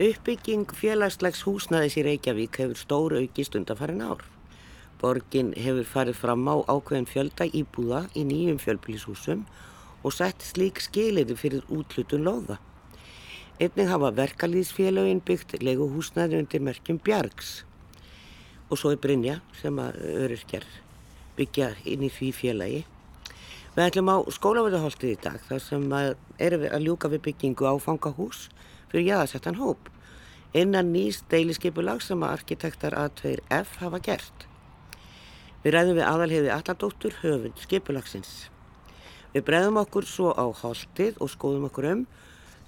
Uppbygging félagslegs húsnaðis í Reykjavík hefur stór aukist undanfarin ár. Borgin hefur farið fram á ákveðin fjölda íbúða í nýjum fjölbílishúsum og sett slík skiliði fyrir útlutun loða. Einnig hafa verkalýðsfélagin byggt leguhúsnaði undir merkjum Bjargs og svo er Brynja sem að öryrkjar byggja inn í því félagi. Við ætlum á skólaverðarholtið í dag þar sem erum við að ljúka við byggingu áfangahús fyrir jáðarsettan hóp innan nýst deiliskepulag sem að arkitektar A2F hafa gert. Við ræðum við aðalheiði alladóttur höfund skipulagsins. Við breyðum okkur svo á holdið og skoðum okkur um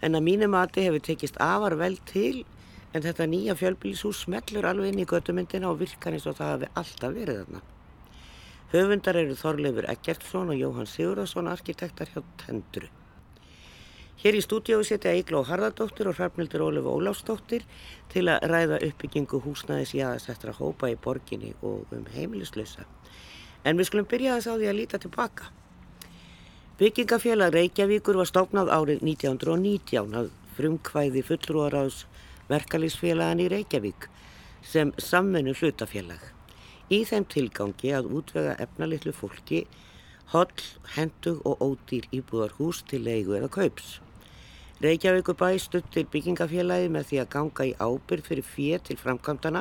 en að mínu mati hefur tekist afar vel til en þetta nýja fjölbílishús smellur alveg inn í göttumyndina og virkar eins og það hafi alltaf verið þarna. Höfundar eru Þorleifur Eggertsson og Jóhann Sigurðarsson arkitektar hjá Tendru. Hér í stúdíói setja Eigló Harðardóttir og Hrafnildur Ólef Óláfsdóttir til að ræða uppbyggingu húsnæðis jáðasettra hópa í borginni og um heimilislösa. En við skulum byrja þess á því að líta tilbaka. Byggingafélag Reykjavíkur var stofnað árið 1919 að frumkvæði fullrúaráðs verkalýsfélagan í Reykjavík sem sammennu hlutafélag. Í þeim tilgangi að útvega efnalitlu fólki holl, hendug og ódýr íbúðarhús til leigu eða kaups. Reykjavíkubæ stuttir byggingafélagi með því að ganga í ábyrg fyrir fér til framkvæmdana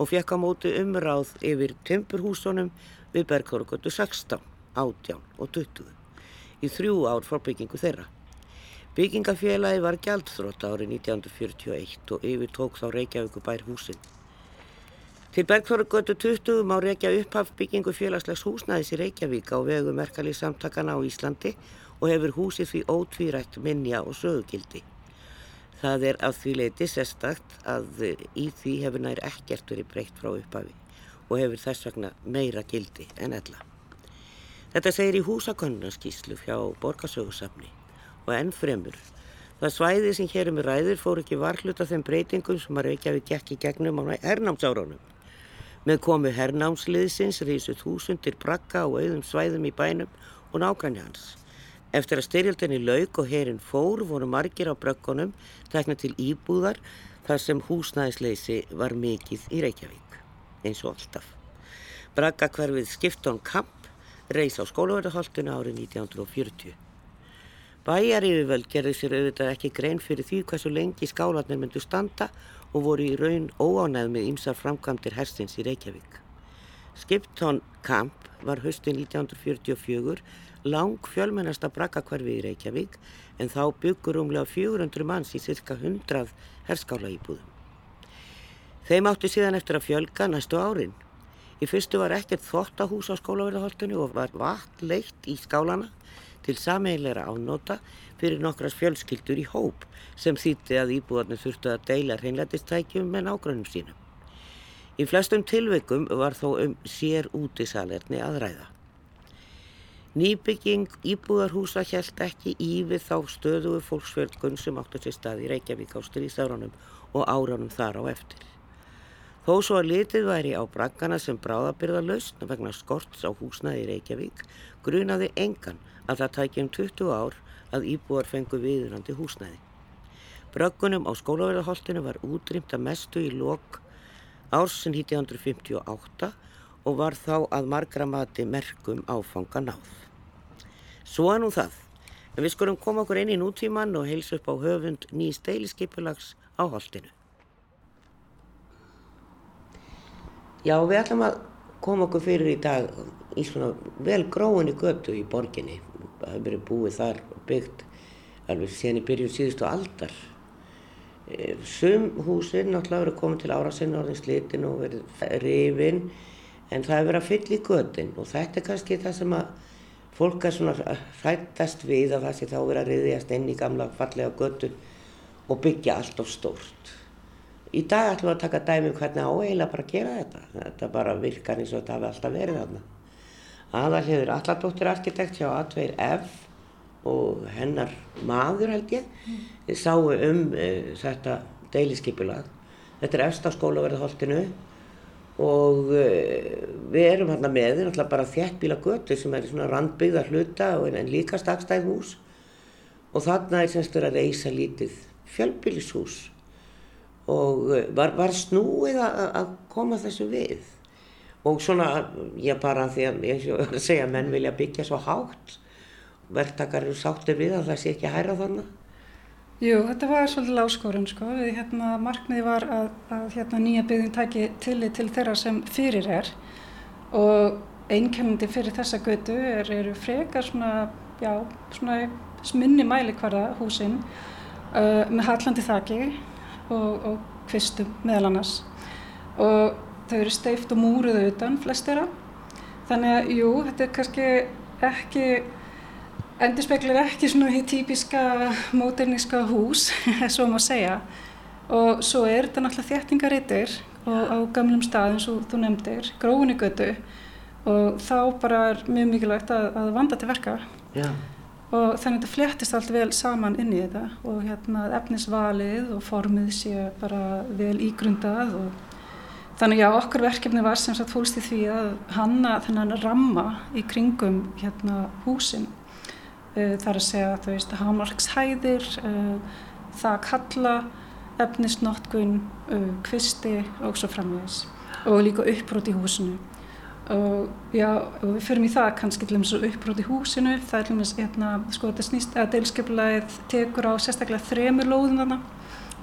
og fekk á móti umráð yfir tömburhúsunum við Bergþórugötu 16, 18 og 20 í þrjú ár fór byggingu þeirra. Byggingafélagi var gjaldþrótt árið 1941 og yfir tók þá Reykjavíkubær húsinn. Til Bergþórugötu 20 má reykja upphaf byggingu félagslegs húsnæðis í Reykjavík á vegu merkalið samtakana á Íslandi og hefur húsið því ótvírætt minja og sögugildi. Það er af því leiti sérstakt að í því hefur nær ekkert verið breytt frá upphafi og hefur þess vegna meira gildi en ella. Þetta segir í húsakonnarskíslu hjá Borgarsögursafni og enn fremur. Það svæði sem hér um ræður fór ekki varhluta þeim breytingum sem að Reykjavík gekk í gegnum á hernámsáránum. Með komu hernámsliðsins rísuð þúsundir brakka og auðum svæðum í bænum og nákvæmni hans. Eftir að styrjaldinni laug og herin fór voru margir á brökkunum tekna til íbúðar þar sem húsnæðisleysi var mikið í Reykjavík, eins og alltaf. Braggakverfið Skiptón Kamp reys á skólaverðarholtinu árið 1940. Bæjar yfirvöld gerði sér auðvitað ekki grein fyrir því hversu lengi skálanir myndu standa og voru í raun óánæð með ýmsar framkvæmdir herstins í Reykjavík. Skiptón Kamp var höstin 1944 lang fjölmennasta brakkakverfi í Reykjavík en þá byggur umlega 400 manns í cirka 100 herskála íbúðum. Þeim átti síðan eftir að fjölga næstu árin. Í fyrstu var ekkert þottahús á skólaverðarholtunni og var vatn leitt í skálana til sameiginleira ánóta fyrir nokkras fjölskyldur í hóp sem þýtti að íbúðarnir þurftu að deila hreinlætistækjum með nágrunum sínum. Í flestum tilveikum var þó um sér útisalerni að ræða. Nýbygging íbúðarhúsa held ekki í við þá stöðuðu fólksfjölgun sem áttu sér stað í Reykjavík á stríðsárunum og árunum þar á eftir. Þó svo að litið væri á braggana sem bráðabyrðalöst vegna skorts á húsnaði í Reykjavík grunaði engan að það tækjum 20 ár að íbúar fengu viðurandi húsnaði. Bröggunum á skólaverðarholtinu var útrýmt að mestu í lok ársin 1958 og var þá að margra mati merkum áfanga náð. Svo að nú það, en við skulum koma okkur inn í nútíman og heilsa upp á höfund nýjs deiliskeipulags á holdinu. Já, við ætlum að koma okkur fyrir í dag í svona vel gróinni götu í borginni. Það hefur verið búið þar byggt alveg sen í byrjun síðustu aldar. E, sum húsinn náttúrulega verið komið til ára sinna orðin slitin og verið rifin en það hefur verið að fylla í götin og þetta er kannski það sem að fólk er svona hrættast við að það sé þá verið að riðjast inn í gamla fallega götu og byggja allt of stórt. Í dag ætlum við að taka dæmi um hvernig áeiginlega bara að gera þetta. Þetta bara virkar eins og þetta hafi alltaf verið þarna. Aðalhiður Alladóttir arkitekt hjá A2F og hennar maður held ég mm. sáu um uh, þetta deiliskypulag. Þetta er eftir skólaverðarholtinu og uh, við erum hérna með náttúrulega bara þjættbíla götu sem er svona randbyggða hluta en líka stakstæð hús og þarna er semst verið að reysa lítið fjölbílishús og eh, var, var snúið að, koma þessu við og svona, ég bara því að ég var að segja menn vilja byggja svo hátt verktakar eru sáttir við að það sé ekki hæra þannig Jú, þetta var svolítið láskorun sko, við hérna markmiði var að, að hérna nýja byggðin tæki tillit til þeirra sem fyrir er. Og einkennandi fyrir þessa götu er, eru frekar svona, já, svona minni mælikvarða húsinn uh, með hallandi þaki og, og kvistum meðal annars. Og þau eru steift og múruð auðan flestera þannig að jú, þetta er kannski ekki endur speklar ekki svona því típiska móterníska hús svo má segja. Og svo er þetta náttúrulega þéttingarittir og á gamlum stað eins og þú nefndir gróðunni götu og þá bara er mjög mikilvægt að, að vanda til verka. Já. og þannig að þetta fléttist allt vel saman inn í þetta. Og hérna efnisvalið og formið sé bara vel ígrundað og þannig já okkur verkefni var sem sagt fólst í því að hanna þennan ramma í kringum hérna húsin. uh, þar að segja þú veist hamarkshæðir uh, það kalla efnisnotkun, uh, kvisti og svo framvegis. Og líka uppbrot í húsinu. Og já, og við förum í það kannski til þess að uppbróti húsinu. Það er til þess hérna, sko þetta snýst að deilskiplega tekur á sérstaklega þremur lóðum þarna.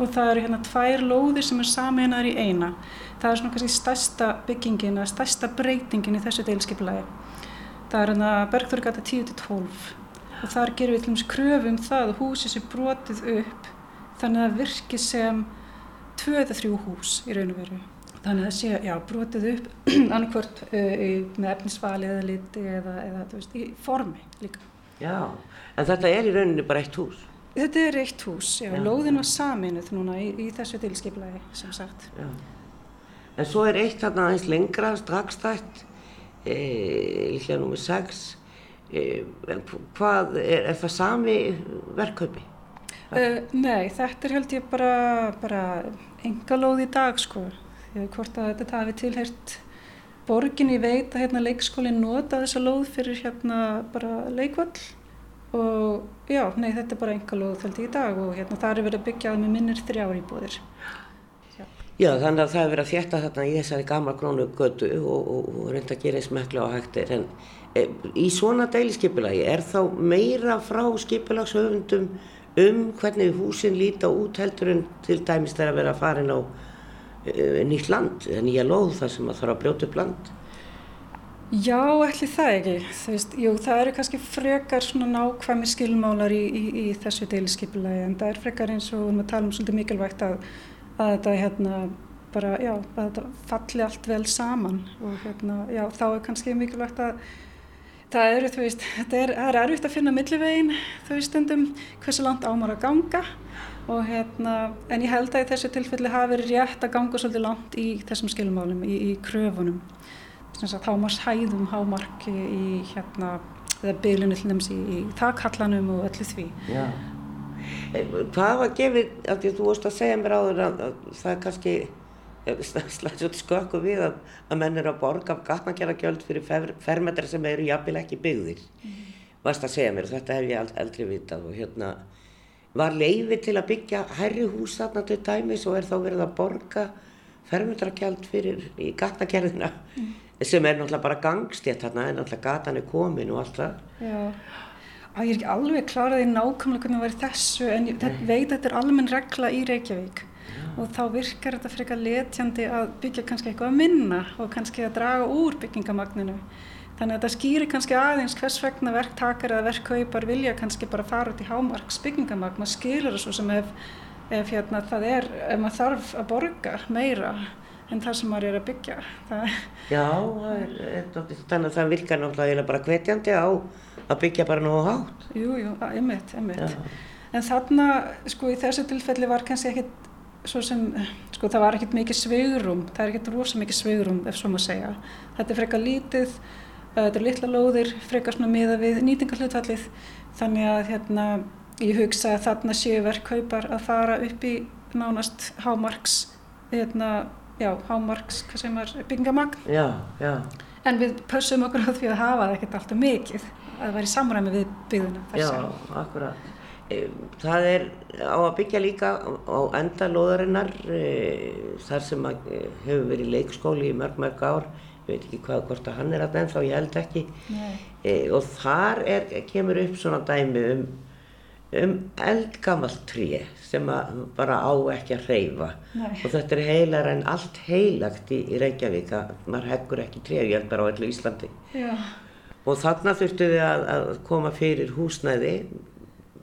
Og það eru hérna tvær lóðir sem er saminnar í eina. Það er svona kannski stærsta byggingin að stærsta breytingin í þessu deilskiplega það er hérna Bergþórgata 10-12 og þar gerum við til þess kröfum það að húsi sé brotið upp þannig að virki sem 2-3 hús í raun og veru Þannig að það sé, já, brotið upp annarkvört uh, með efnisvali eða liti eða, eða þú veist, í formi líka. Já, en þetta er í rauninni bara eitt hús? Þetta er eitt hús, já, já. lóðin var saminuð núna í, í þessu tilskiplægi, sem sagt. Já, en svo er eitt þarna aðeins lengra, straxstætt, e, líklega nummið 6, e, hvað, er, er það sami verkkaupi? Uh, nei, þetta er held ég bara, bara enga lóð í dag, sko hvort að þetta hafi tilhært borgin í veit að hérna, leikskólinn nota þessa lóð fyrir hérna bara leikvall og já, nei þetta er bara enga lóð þeldi í dag og hérna það er verið að byggja með minnir þrjári búðir. Já. þannig að það er verið að þjætta þarna í þessari gamla grónu götu og, og, og reynda að gera eins mekla á hægtir en e, í svona dæliskipilagi er þá meira frá skipilagshöfundum um hvernig húsin líta út heldur en til dæmis þegar að vera að farin á Eh, nýtt land, nýja lóð þar sem maður þarf að brjóta upp land? Já, ætli það ekki. Veist, jú, það eru kannski frekar svona nákvæmi skilmálar í, í, í þessu deiliskeipulagi en það er frekar eins og við erum að tala um svolítið mikilvægt að, að þetta hérna bara, já, að þetta falli allt vel saman. Og hérna, já, þá er kannski mikilvægt að það eru, þú veist, þetta er, er erfitt að finna millivegin, þú veist, stundum hversu langt ámar að ganga. Og hérna, en ég held að í þessu tilfelli hafi verið rétt að ganga svolítið langt í þessum skilumálum, í, í kröfunum. Þess að hámars hæðum hámarki í hérna eða bylunni til nefns í, í þakhallanum og öllu því. Já. Eh, hvað var gefið, að þú vorust að segja mér áður að, að það er kannski slæðis út skökku við að, að menn er að borga af gatnageragjöld fyrir fer, fermetrar sem eru jafnvel ekki byggðir mm. varst að segja mér, þetta hef ég aldrei vitað og hérna var leiði til að byggja herri hús þarna til dæmis og er þá verið að borga fermundrakjald fyrir í gatnagerðina mm. sem er náttúrulega bara gangstétt þarna en náttúrulega gatan er komin og allt það. Já, að ég er ekki alveg kláraði nákvæmlega hvernig það væri þessu en ég veit að þetta er almenn regla í Reykjavík Já. og þá virkar þetta frekar letjandi að byggja kannski eitthvað að minna og kannski að draga úr byggingamagninu. Þannig að þetta skýri kannski aðeins hvers vegna verktakar eða verkkaupar vilja kannski bara fara út í hámarks byggingamag. Maður skilur svo sem ef, ef hérna, það er, ef maður þarf að borga meira en það sem maður er að byggja. Það Já, þannig að það virkar náttúrulega bara hvetjandi á að byggja bara á hátt. Jú, jú, einmitt, einmitt. En þarna, sko, í þessu tilfelli var kannski ekkit svo sem, sko, það var ekkit mikið sveigurum, það er ekkit rosa mikið sveigurum ef svo maður segja. Þetta er frekar lítið Þetta er litla lóðir, frekar svona miða við nýtingarhlutfallið þannig að hérna, ég hugsa að þarna séu verkkaupar að fara upp í nánast hámarks, hérna, já, hámarks, hvað sem byggingamagn. Já, já. En við pössum okkur á því að hafa það ekkert alltaf mikið, að það væri samræmi við byggðuna. Já, akkurat. Það er á að byggja líka á enda loðarinnar e, þar sem að, e, hefur verið leikskóli í mörg mörg ár, ég veit ekki hvað hvort að hann er að ennþá, ég held ekki e, og þar er, kemur upp svona dæmi um, um eldgamalt tré sem bara á ekki að hreyfa og þetta er heilar en allt heilagt í, í Reykjavík að maður heggur ekki tré, ég held bara á allu Íslandi Já. og þarna þurftu við að, að koma fyrir húsnæði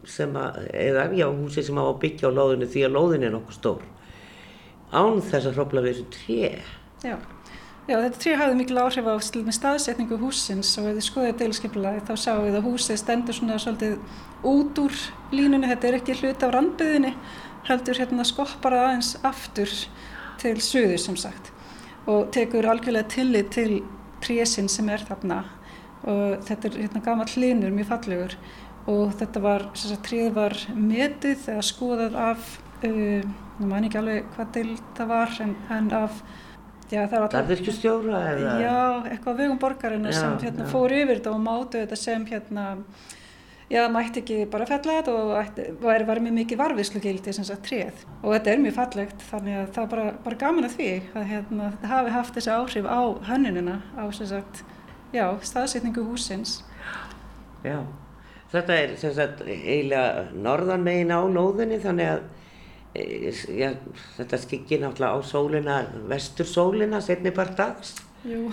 sem að, eða já, húsi sem á að byggja á lóðinu því að lóðinu er nokkuð stór án þess að hrópla við þessu tré. Já. Já, þetta tré hafði mikil áhrif á staðsetningu húsins og ef þið skoðið deilskipulagi þá sjáum við að húsið stendur svona svolítið út úr línunni, þetta er ekki hlut af randbyðinni, heldur hérna skoppara aðeins aftur til suðu sem sagt og tekur algjörlega tillit til trésinn sem er þarna. Og þetta er hérna gammal hlinur, mjög fallegur og þetta var, þess að tríð var metið eða skoðað af, uh, ég man ekki alveg hvað til það var, en, en af, já það var. Garðirkjustjóra eða? Já, eitthvað vegum borgarina já, sem hérna já. fór yfir þetta og mátu þetta sem hérna, já mætti ekki bara fella þetta og ætti, var, mjög mikið varfiðslugildi sem sagt tríð og þetta er mjög fallegt þannig að það er bara, bara gaman að því að hérna, þetta hafi haft þessi áhrif á hönnunina á sem sagt, já, staðsetningu húsins. Já. Þetta er sagt, eiginlega norðan megin á lóðinni þannig að e, ja, þetta skikkir náttúrulega á sólina, vestur sólina setni part dags. Jú.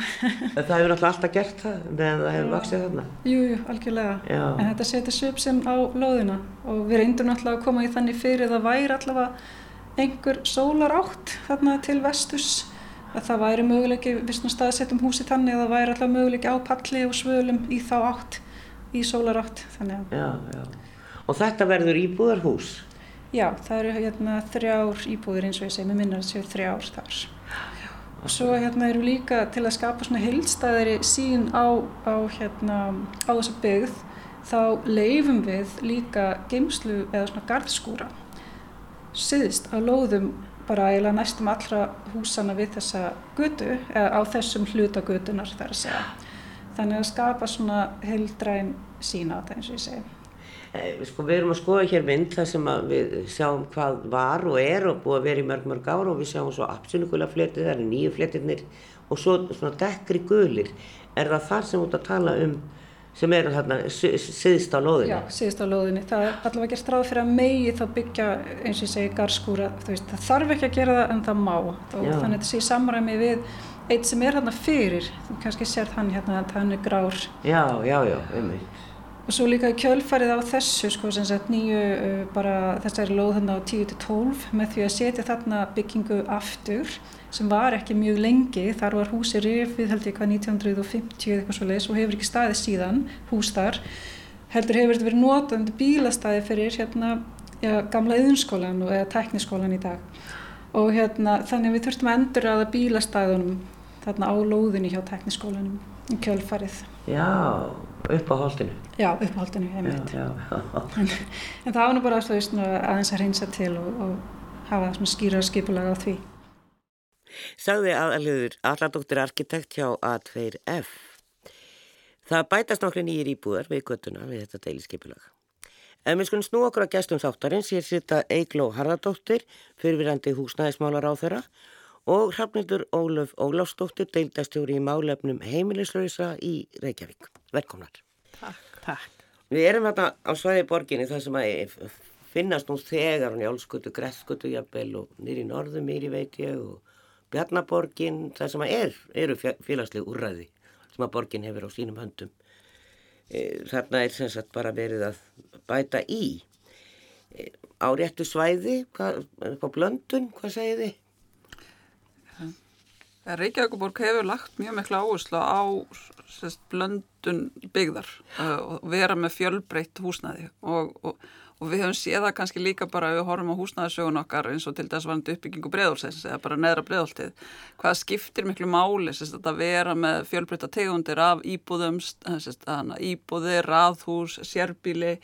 það hefur náttúrulega alltaf gert það meðan það hefur vaksið þarna. Jú, jú, algjörlega. Já. En þetta setur söp sem á lóðina og við reyndum náttúrulega að koma í þannig fyrir að það væri allavega einhver sólar átt þarna til vesturs að það væri möguleiki, við staðsettum húsi þannig að það væri allavega möguleiki á palli og svölum í þá átt í sólarátt já, já. og þetta verður íbúðarhús já, það eru hérna þrjár íbúður eins og ég segi, með minna að það séu þrjár þar og svo hérna eru líka til að skapa svona heilstæðari sín á, á hérna á þessa byggð þá leifum við líka geimslu eða svona gardskúra siðist á lóðum bara eiginlega næstum allra húsana við þessa götu eða á þessum hluta götunar þar að segja þannig að skapa svona heildræn sína á þetta eins og ég segi. Eh, sko, við erum að skoða hér mynd þar sem við sjáum hvað var og er og búið að vera í mörg mörg ára og við sjáum svo absolutt fletið, það eru nýju fletirnir og svo svona dekkri gulir. Er það þar sem ert að tala um sem eru þarna siðst á loðinni? Já, siðst á loðinni. Það er allavega gert ráð fyrir að megi þá byggja eins og ég segi garskúra. Það þarf ekki að gera það en það má. Þannig að þetta sé samræmi við eitt sem er hérna fyrir, þú kannski sér hann hérna að hann er grár. Já, já, já, umveit. Og svo líka kjölfarið á þessu, sko, sagt nýju, uh, bara þessari lóð þarna á 10-12 með því að setja þarna byggingu aftur sem var ekki mjög lengi, þar var húsi rifið held ég hvað 1950 eða eitthvað svo leiðis og hefur ekki staðið síðan, hús þar, heldur hefur þetta verið notandi bílastæði fyrir hérna, já, gamla yðunskólan eða tekniskólan í dag. Og hérna, þannig að við þurftum að endur aða bílastæðunum þarna á lóðinni hjá tekniskólanum í kjölfarið. Já, upp á holdinu. Já, upp á holdinu, veit. Já, já, já. En, en það var nú bara veist, aðeins að reynsa til og, og hafa skýra skipulega á því. Sagði aðalhugur alladóttir arkitekt hjá A2F. Það bætast nokkru nýjir íbúðar við göttuna við þetta deiliskeipulaga. En við skulum snú okkur að gestum þáttarins, ég sita Eigló Harðardóttir, fyrirvirandi húsnæðismálar á þeirra og Hrafnildur Ólaf Ólafsdóttir, deildastjóri í málefnum heimilislausa í Reykjavík. Velkomnar. Takk. Takk. Við erum þetta á svæði borginni þar sem að finnast nú þegar hún í Álskutu, Grethskutu jafnvel og nýri norðum nýri veit ég og Bjarnaborgin, það sem að er, eru félagsleg úrræði sem að borgin hefur á sínum höndum. E, þarna er sem sagt bara verið að bæta í. E, á réttu svæði, hvað, upp á blöndun, hvað segir þið? Reykjavíkuborg hefur lagt mjög miklu áherslu á sest, blöndun byggðar uh, og vera með fjölbreytt húsnæði og, og, og við höfum séð það kannski líka bara við horfum á húsnæðisögun okkar eins og til þess varandi uppbyggingu breðolsins eða bara neðra breðoltið hvað skiptir miklu máli sest, að vera með fjölbreytta tegundir af íbúðum sest, íbúðir, raðhús, sérbíli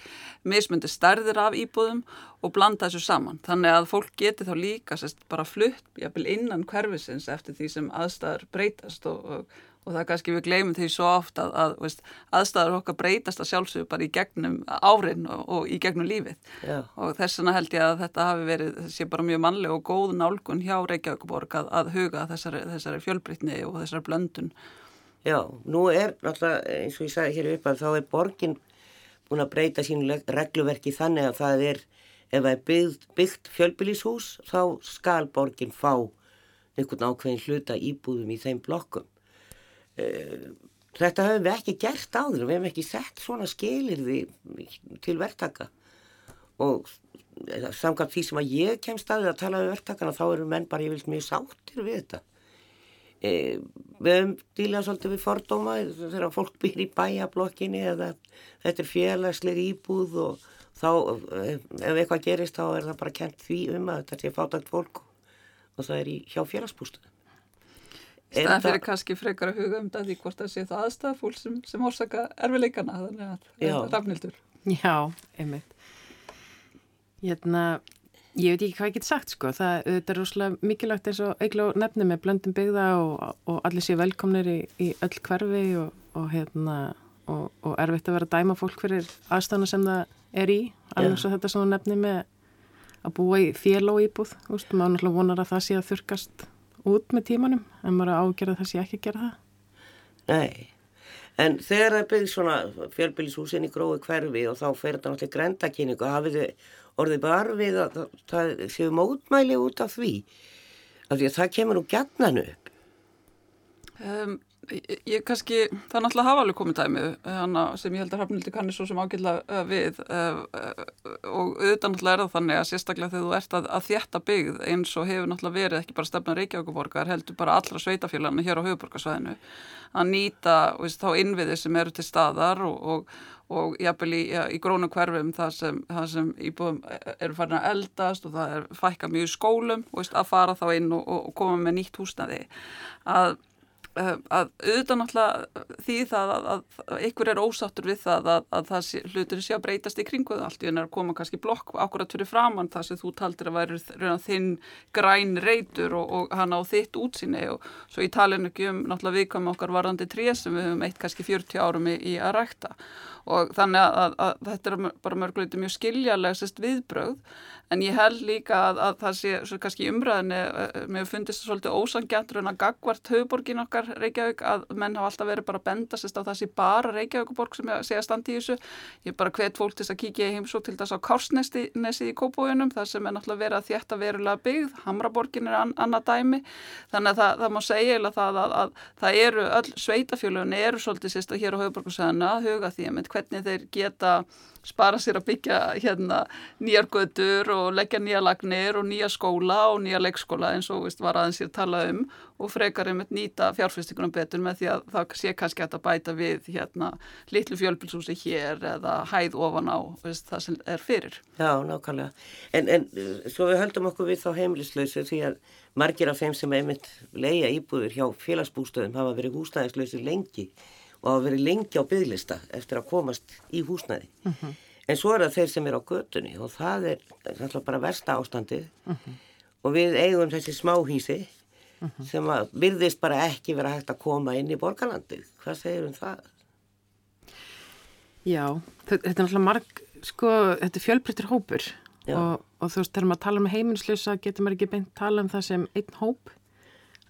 mismundi stærðir af íbúðum og blanda þessu saman. Þannig að fólk geti þá líka sérst, bara flutt innan hverfisins eftir því sem aðstæður breytast og, og, og það kannski við gleymum því svo oft að, að veist, aðstæður okkar breytast að sjálfsögur bara í gegnum árin og, og í gegnum lífið Já. og þess vegna held ég að þetta hafi verið þessi bara mjög mannleg og góð nálgun hjá Reykjavíkuborg að, að huga þessari, þessari fjölbrytni og þessari blöndun. Já, nú er náttúrulega eins og ég sagði hér upp að þá er borgin búin að breyta sínu regluverki þannig að það er ef það er byggt, byggt fjölbýlishús þá skal borgin fá einhvern ákveðin hluta íbúðum í þeim blokkum. Þetta höfum við ekki gert áður, við hefum ekki sett svona skilirði til verktaka og samkvæmt því sem að ég kem staðið að tala um verktakana þá eru menn bara vilt mjög sáttir við þetta. E, við höfum dílað svolítið við fordóma þegar fólk býr í bæjablokkinni eða þetta er félagsleir íbúð og þá ef eitthvað gerist þá er það bara kent því um að þetta sé fátagt fólk og það er í hjá félagsbústunum. Það fyrir kannski frekar að huga um þetta því hvort það sé það aðstæða fólk sem, sem orsaka erfileikana þannig að það er rafnildur. Já, einmitt. Hérna, ég veit ekki hvað ég get sagt sko, það er rosalega mikilvægt eins og eiginlega nefni með blöndum byggða og, og allir sé velkomnir í, í öll hverfi og, og hérna og, og erfitt að vera að dæma fólk fyrir aðstæðana sem það er í, alveg svo þetta sem þú nefni með að búa í fél og íbúð, maður náttúrulega vonar að það sé að þurkast út með tímanum en maður ágjörða það sé ekki að gera það. Nei, en þegar það byrði svona fjölbýlishúsin í grói hverfi og þá fer þetta náttúrulega grendakynningu hafið þið orðið bara við að það, það séu mótmæli út af því? Af því að það kemur nú gætnanu upp. Um, Ég, ég kannski, það er náttúrulega hafa alveg komið dæmi hana, sem ég held að Hrafnildi kannir svo sem ágjörða uh, við uh, og auðvitað náttúrulega er það þannig að sérstaklega þegar þú ert að, að þjætta byggð eins og hefur náttúrulega verið ekki bara stefna Reykjavíkuborgar heldur bara allra sveitafélagana hér á höfuborgarsvæðinu að nýta veist, þá innviði sem eru til staðar og, og, og jafnvel í, ja, í grónum hverfum það sem, sem íbúðum eru farin að eldast og það er fækka mjög skólum veist, að fara þá inn og, og koma með nýtt húsnaði að að auðvitað náttúrulega því það að, að, ykkur er ósáttur við það að, að það sé, hlutur sé að breytast í kringu það allt í en að koma kannski blokk akkurat fyrir framann það sem þú taldir að væri þinn græn reytur og, og hann á þitt útsinni og svo ég talin ekki um náttúrulega viðkvæm okkar varðandi tré sem við höfum eitt kannski 40 árum í, í að rækta og þannig að, að þetta er bara mörguleiti mjög skiljarlega sérst viðbröð en ég held líka að, að það sé svo kannski umræðinni, mér fundist það svolítið ósangjantur en að gagvart höfuborgin okkar Reykjavík að menn hafa alltaf verið bara að benda sérst á þessi bara Reykjavíkuborg sem ég segja standi í þessu, ég bara hvet fólk til þess að kíkja í heimsó til þess á Kársnesi í Kópóinum, það sem er náttúrulega verið að þjætta verulega byggð, Hamraborgin er an, annað dæmi, þannig að það, það má segja að, að það eru öll sveitafjölunni eru svolítið sérst að hér á höfuborgarsæðina að huga því að hvernig þeir geta spara sér að byggja hérna nýjar götur og leggja nýja lagnir og nýja skóla og nýja leikskóla eins og veist, var aðeins sér tala um og frekar að nýta fjárfyrstingunum betur með því að það sé kannski að bæta við hérna litlu fjölbilshúsi hér eða hæð ofan á veist, það sem er fyrir. Já, nákvæmlega. En, en svo við höldum okkur við þá heimlislausu því að margir af þeim sem einmitt leia íbúður hjá félagsbústöðum hafa verið húsnæðislausu lengi og hafa verið lengi á bygglista eftir að komast í húsnæði. Uh -huh. En svo er það þeir sem er á götunni og það er alltaf bara versta ástandið uh -huh. og við eigum þessi smáhísi uh -huh. sem að virðist bara ekki vera hægt að koma inn í borgarlandið. Hvað segir um það? Já, þetta er alltaf marg, sko, þetta er fjölbryttir hópur og, og þú veist, þegar maður tala um heiminslusa getur maður ekki beint tala um það sem einn hóp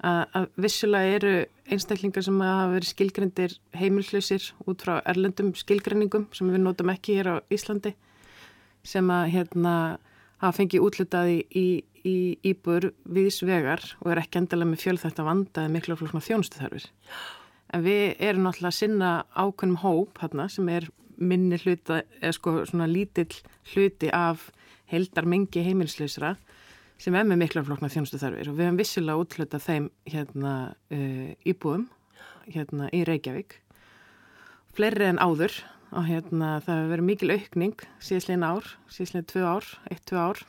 að vissulega eru einstaklingar sem hafa verið skilgrendir heimilslausir út frá erlendum skilgrenningum sem við notum ekki hér á Íslandi sem að hérna hafa fengið útlutaði í, í íbúr viðsvegar og er ekki endilega með fjöl þetta vandaði miklu flokna þjónustuþarfir. En við erum náttúrulega að sinna ákveðnum hóp hérna sem er minni hluta, eða sko svona lítill hluti af heldar mengi heimilslausra sem er með mikla flokna þjónustu þarfir og við hefum vissilega útlötað þeim hérna uh, íbúum hérna í Reykjavík. Fleiri en áður og hérna það hefur verið mikil aukning síðastlegin ár, síðastlegin tvö ár, eitt, tvö ár.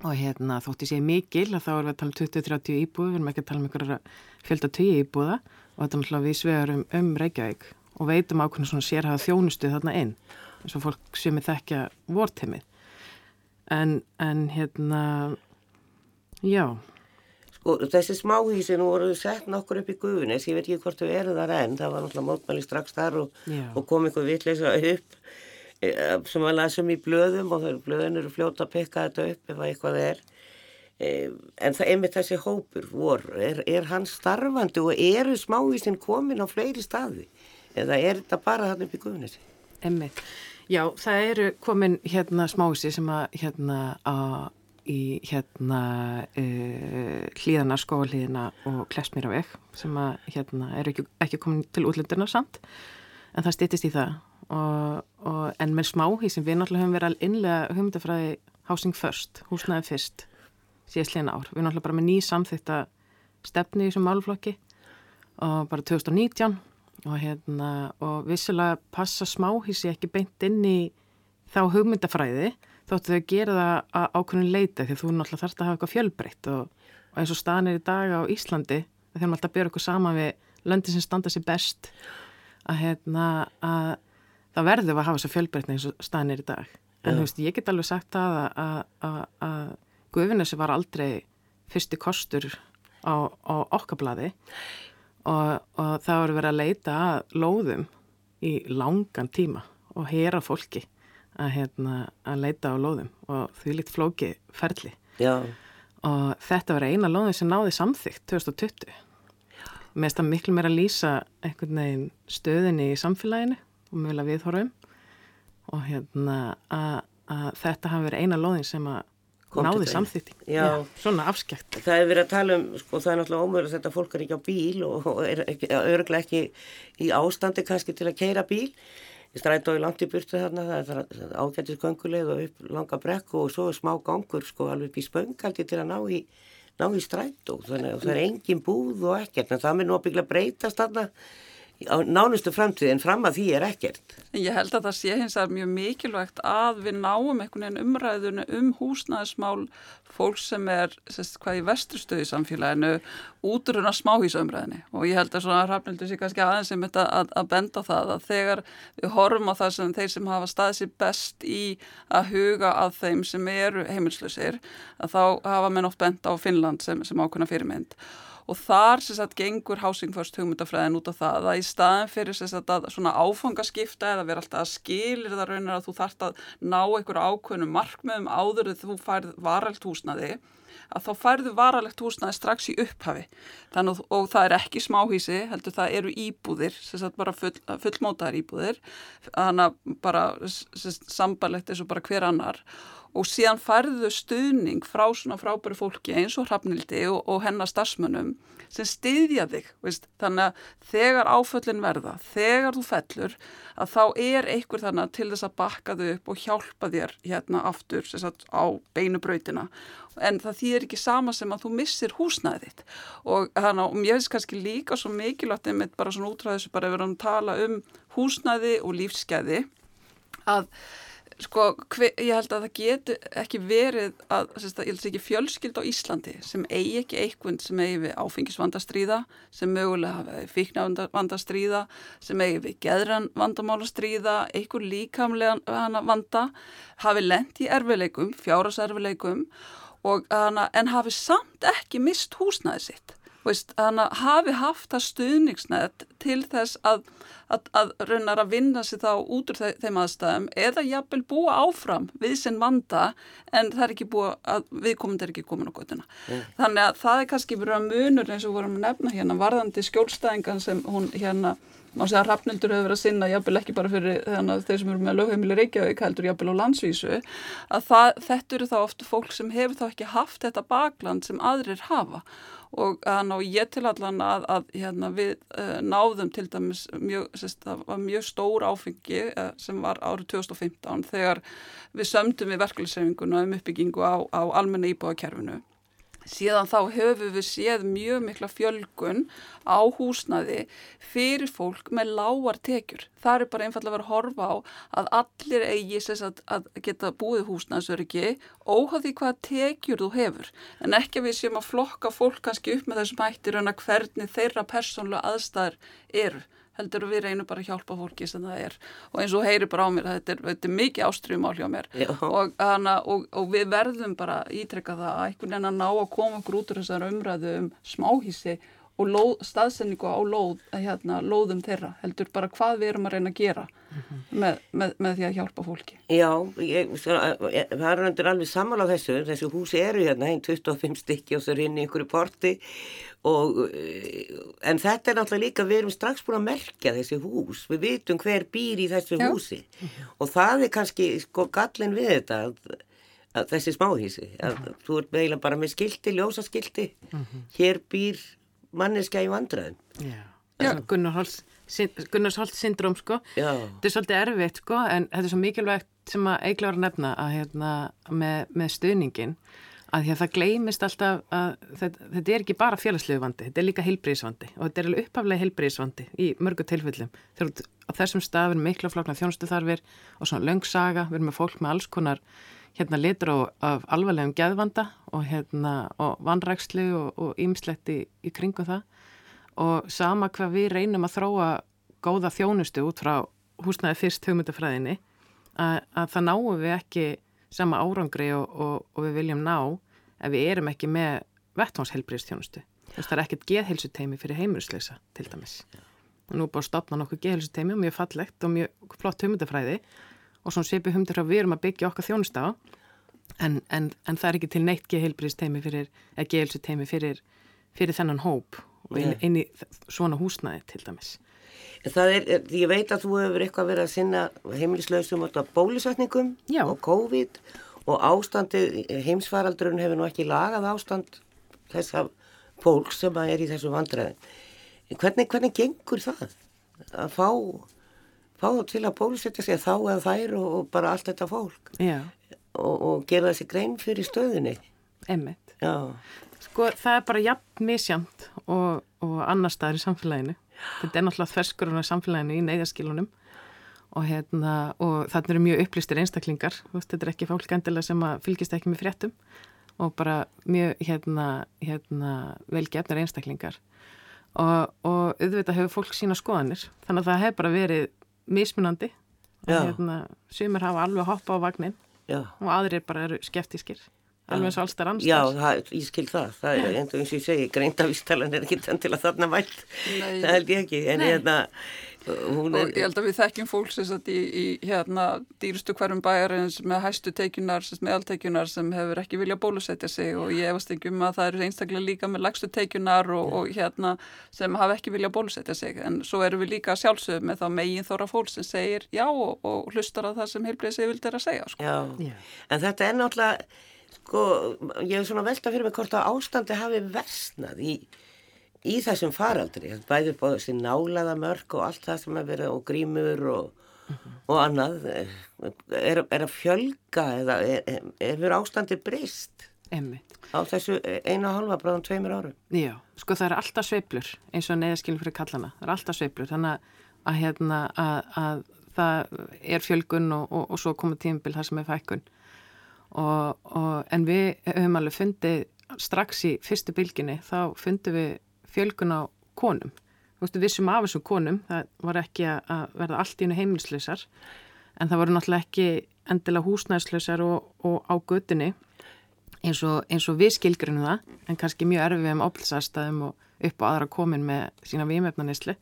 Og hérna þótti sér mikil að þá erum við að tala um 20-30 íbúi, við erum ekki að tala um einhverja fjölda 10 íbúða og þetta er náttúrulega við svegarum um Reykjavík og veitum ákveðin svona sérhafa þjónustu þarna inn eins og fólk sem er þekkja vortimið en, en hérna, já. Sko, þessi smáhísi nú voru sett nokkur upp í guðunis, ég veit ekki hvort þau eru þar enn, það var náttúrulega mótmæli strax þar og, og kom einhver vitleisa upp e, sem var lasum í blöðum og þau blöðin eru fljóta að pekka þetta upp ef eitthvað er. E, en það er með þessi hópur vor, er, er hann starfandi og eru smáhísin komin á fleiri staði eða er þetta bara hann upp í guðunisi? Emmitt, já það eru komin hérna smáhísi sem að hérna að í hérna uh, hlýðana, skóvalíðina og klesmýraveg sem að hérna eru ekki, ekki komin til útlöndurna samt en það stýttist í það. Og, og, en með smáhí sem við náttúrulega höfum verið innlega hugmyndafræði housing first, húsnaði fyrst síðast hlýðina ár, við náttúrulega bara með ný samþýtta stefni í þessum máluflokki og bara 2019 og hérna og vissilega passa smáhísi ekki beint inn í þá hugmyndafræði þóttu þau gera það að ákveðin leita því þú náttúrulega þarfst að hafa eitthvað fjölbreytt og, og eins og stanir í dag á Íslandi þegar maður alltaf byrja okkur sama við löndin sem standa sér best að, hérna, að það verður að hafa þessa fjölbreytni eins og stanir í dag. En þú veist, ég get alveg sagt það að, að, að Guðvinnesi var aldrei fyrsti kostur á, á okkablaði og, og það voru verið að leita að lóðum í langan tíma og hera fólki að, hérna, að leita á lóðum og því lít flóki ferli. Já. og þetta var eina lóðum sem náði samþygt 2020 mér finnst það miklu meira að lýsa einhvern veginn stöðinni í samfélaginu og mögulega viðhorfum. Og hérna að, að þetta hafi verið eina lóðin sem að náði samþýtti, svona afskjækt Það er verið að tala um, sko það er náttúrulega ómöður að þetta fólk er ekki á bíl og, og er örglega ekki í ástandi kannski til að keira bíl strætói langt í burtu þarna, það er ágættis gönguleið og upp langa brekku og svo smá gangur sko alveg í spöngaldi til að ná í, ná í strætó, þannig að það er engin búð og ekkert, en það með nóbygglega breytast þarna á nánustu framtíð en fram að því er ekkert. Ég held að það sé hins að mjög mikilvægt að við náum einhvern veginn umræðinu um húsnæðismál fólk sem er sest, hvað í vesturstöðu samfélaginu útruna smáhísumræðinu og ég held að svona rafnildur sé kannski aðeins sem þetta að, að benda það að þegar við horfum á það sem þeir sem hafa staðið sér best í að huga að þeim sem eru heimilslösir að þá hafa menn oft bent á Finnland sem, sem ákveðna fyrirmynd og þar sem sagt gengur housing first hugmyndafræðin út á það að í staðin fyrir sem sagt að svona áfangaskipta eða vera alltaf að skilir það raunar að þú þart að ná einhverju ákveðnum markmiðum áður þegar þú færð varalt húsnaði að þá færðu varalegt húsnaði strax í upphafi. Þannig og það er ekki smáhísi heldur það eru íbúðir sem sagt bara full, fullmótaðar íbúðir. Þannig að bara sambarlegt eins og bara hver annar og síðan færðu stuðning frá svona frábæri fólki eins og Hrafnildi og, og hennar starfsmönnum sem styðja þig, veist? þannig að þegar áföllin verða, þegar þú fellur, að þá er einhver þannig til þess að bakka þau upp og hjálpa þér hérna aftur sagt, á beinubrautina en það þýðir ekki sama sem að þú missir húsnæðið þitt og þannig að ég veist kannski líka svo mikilvægt einmitt bara svona útræðis bara að vera að tala um húsnæði og lífsgæði að Sko, hver, ég held að það getur ekki verið að, sérst, ég held ekki fjölskyld á Íslandi sem eigi ekki einhvern sem eigi við áfengisvandastríða, sem mögulega hafi fíknavandastríða, sem eigi við geðran vandamálastríða, einhver líkamlega vanda, hafi lent í erfileikum, fjáraserfileikum en hafi samt ekki mist húsnæði sitt. Þannig að hafi haft það stuðningsnett til þess að, að, að raunar að vinna sér þá út úr þeim aðstæðum eða jafnvel búa áfram við sinn vanda en það er ekki búa að viðkomandi er ekki komin á göttuna. Mm. Þannig að það er kannski verið að munur eins og vorum að nefna hérna varðandi skjólstæðingan sem hún hérna má segja að Rafnildur hefur verið að sinna jafnvel ekki bara fyrir þeir sem eru með lögheimili Reykjavík heldur jafnvel á landsvísu að það, þetta eru þá ofta fólk sem hefur þá ekki haft þetta bakland sem aðrir hafa og, og ég til allan að, að hérna, við uh, náðum til dæmis mjög, sérst, mjög stór áfengi uh, sem var árið 2015 þegar við sömdum við verkefliðsefinguna um uppbyggingu á, á almenna íbúðakerfinu síðan þá höfum við séð mjög mikla fjölgun á húsnaði fyrir fólk með lágar tekjur. Það er bara einfallega vera að horfa á að allir eigi að, að geta búið húsnaðsöryggi óháði hvaða tekjur þú hefur. En ekki að við séum að flokka fólk kannski upp með þessum hættir en að hvernig þeirra persónlega aðstæðar eru heldur við reynum bara að hjálpa fólki sem það er. Og eins og heyri bara á mér þetta er, þetta er mikið ástriðumál hjá mér. Og, hana, og, og við verðum bara ítrekka það að einhvern veginn að ná að koma úr þessar umræðu um smáhísi og lóð, staðsendingu á lóð, hérna, lóðum þeirra heldur bara hvað við erum að reyna að gera mm -hmm. með, með, með því að hjálpa fólki Já, ég, það er undir alveg sammála á þessu, þessu húsi eru hérna einn 25 stykki og svo er inn í einhverju porti og en þetta er náttúrulega líka, við erum strax búin að merkja þessi hús, við vitum hver býr í þessu Já. húsi mm -hmm. og það er kannski sko gallin við þetta að, að þessi smáhísi að mm -hmm. þú ert meðlega bara með skildi, ljósaskildi hér býr manneska í vandraðum Gunnarsholt syndrom sko Já. þetta er svolítið erfitt sko en þetta er svo mikilvægt sem að eigla ára nefna að hérna með, með stuðningin að því að það gleymist alltaf að þetta, þetta er ekki bara félagslegu vandi, þetta er líka heilbríðisvandi og þetta er alveg uppaflega heilbríðisvandi í mörgu tilfellum. Þegar á þessum stafin mikla flokna þjónustu þarfir og svona löngsaga, við erum með fólk með alls konar hérna litur á, af alvarlegum geðvanda og hérna og vanrækslu og ýmslegt í, í kringum það og sama hvað við reynum að þróa góða þjónustu út frá húsnaði fyrst hugmyndafræðinni að, að það náum við ekki sama árangri og, og, og við viljum ná ef við erum ekki með vettvánshelbriðstjónustu. Það er ekkert geðhelsuteimi fyrir heimurisleysa til dæmis. Nú búin að stopna nokkuð geðhelsuteimi og mjög fallegt og mjög flott hugmyndafræði og svona svipi humdur að við erum að byggja okkar þjónust á en, en, en það er ekki til neitt geheilbríðsteimi fyrir, eða geheilsuteimi fyrir, fyrir þennan hóp og inn, inn í svona húsnæði til dæmis. Það er, ég veit að þú hefur eitthvað verið að sinna heimilislausum á bólusetningum Já. og COVID og ástandi, heimsfaraldurinn hefur nú ekki lagað ástand þess að fólk sem er í þessu vandræðin. Hvernig, hvernig gengur það að fá fá til að bólusetja sig þá eða þær og, og bara allt þetta fólk. Og, og gera þessi grein fyrir stöðinni Emmitt Sko það er bara jafn misjamt og, og annar staðar í samfélaginu. Þetta er náttúrulega ferskurinn á samfélaginu í neyðaskilunum og hérna og þarna eru mjög upplýstir einstaklingar. Þetta er ekki fólk endilega sem fylgist ekki með fréttum. Og bara mjög hérna, hérna velgefnar einstaklingar. Og, og auðvitað hefur fólk sína skoðanir. Þannig að það hefur bara verið mismunandi. Og hérna, sumir hafa alveg hoppa á vagnin Já. og aðrir bara eru skeftískir alveg og allstar annars Já, það, ég skil það, það er eins og ég segi greindavístalan er ekki þann til að þarna vært það held ég ekki. En hérna og er, ég held að við þekkjum fólk í, í hérna dýrustu hverjum bæjarins með hæstu teikunar, meðalteikunar sem hefur ekki viljað bólusetja sig. Og ég hefast ekki um að það eru einstaklega líka með lagstu teikunar og, og hérna sem hafa ekki viljað bólusetja sig. En svo eru við líka sjálfsögum með þá megin þóra fólk sem segir já og, og hlustar að það sem heilbrið sig vildir að segja sko. Já, já, en þetta er náttúrulega sko, ég hef svona velta fyrir mig hvort að ástandi hafi versnað í í þessum faraldri, bæði på þessi nálaða mörg og allt það sem er verið og grímur og, og annað er, er að fjölga eða er, er verið ástandi Emmi. á þessu einu halva bráðum tveimur árum? Já, sko það er alltaf sveiblur eins og neðaskilin fyrir kallana, það er alltaf sveiblur þannig að, hérna, að, að það er fjölgun og, og, og svo komur tímbil það sem er fækkun. En við höfum alveg fundið strax í fyrstu bylginni þá fundum við fjölgun á konum. Þú veist, við vissum af þessum konum, það var ekki að verða allt í hennu heimilslausar, en það voru náttúrulega ekki endilega húsnæðslausar og, og á gödunni eins og, eins og við skilgrunum það, en kannski mjög erfið um ábyrðsastæðum og upp á aðra komin með sína výmefnanisli